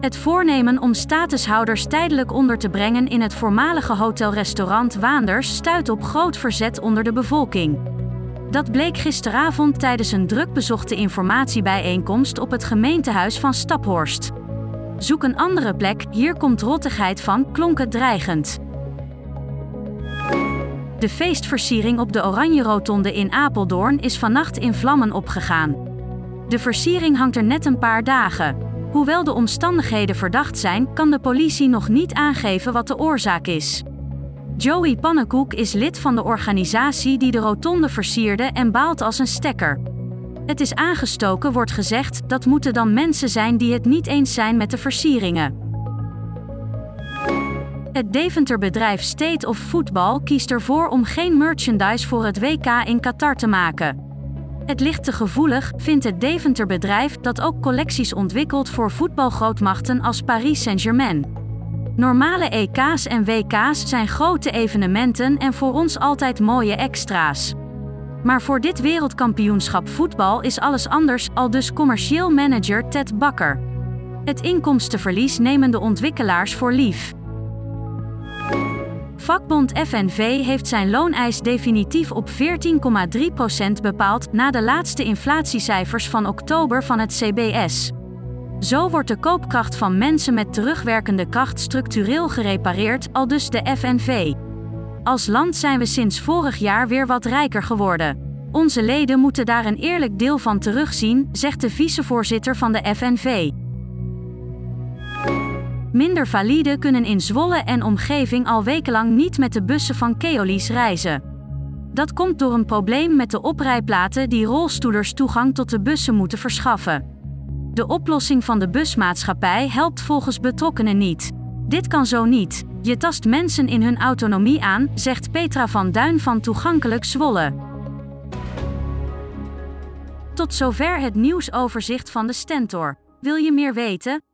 Het voornemen om statushouders tijdelijk onder te brengen in het voormalige hotelrestaurant Waanders stuit op groot verzet onder de bevolking. Dat bleek gisteravond tijdens een druk bezochte informatiebijeenkomst op het gemeentehuis van Staphorst. Zoek een andere plek, hier komt rottigheid van, klonk het dreigend. De feestversiering op de Oranje Rotonde in Apeldoorn is vannacht in vlammen opgegaan. De versiering hangt er net een paar dagen. Hoewel de omstandigheden verdacht zijn, kan de politie nog niet aangeven wat de oorzaak is. Joey Pannenkoek is lid van de organisatie die de rotonde versierde en baalt als een stekker. Het is aangestoken, wordt gezegd, dat moeten dan mensen zijn die het niet eens zijn met de versieringen. Het Deventer-bedrijf State of Football kiest ervoor om geen merchandise voor het WK in Qatar te maken. Het ligt te gevoelig, vindt het Deventer-bedrijf dat ook collecties ontwikkelt voor voetbalgrootmachten als Paris Saint-Germain. Normale EK's en WK's zijn grote evenementen en voor ons altijd mooie extra's. Maar voor dit wereldkampioenschap voetbal is alles anders, al dus commercieel manager Ted Bakker. Het inkomstenverlies nemen de ontwikkelaars voor lief. Vakbond FNV heeft zijn looneis definitief op 14,3% bepaald na de laatste inflatiecijfers van oktober van het CBS. Zo wordt de koopkracht van mensen met terugwerkende kracht structureel gerepareerd, al dus de FNV. Als land zijn we sinds vorig jaar weer wat rijker geworden. Onze leden moeten daar een eerlijk deel van terugzien, zegt de vicevoorzitter van de FNV. Minder valide kunnen in Zwolle en omgeving al wekenlang niet met de bussen van Keolis reizen. Dat komt door een probleem met de oprijplaten die rolstoelers toegang tot de bussen moeten verschaffen. De oplossing van de busmaatschappij helpt volgens betrokkenen niet. Dit kan zo niet. Je tast mensen in hun autonomie aan, zegt Petra van Duin van Toegankelijk Zwolle. Tot zover het nieuwsoverzicht van de Stentor. Wil je meer weten?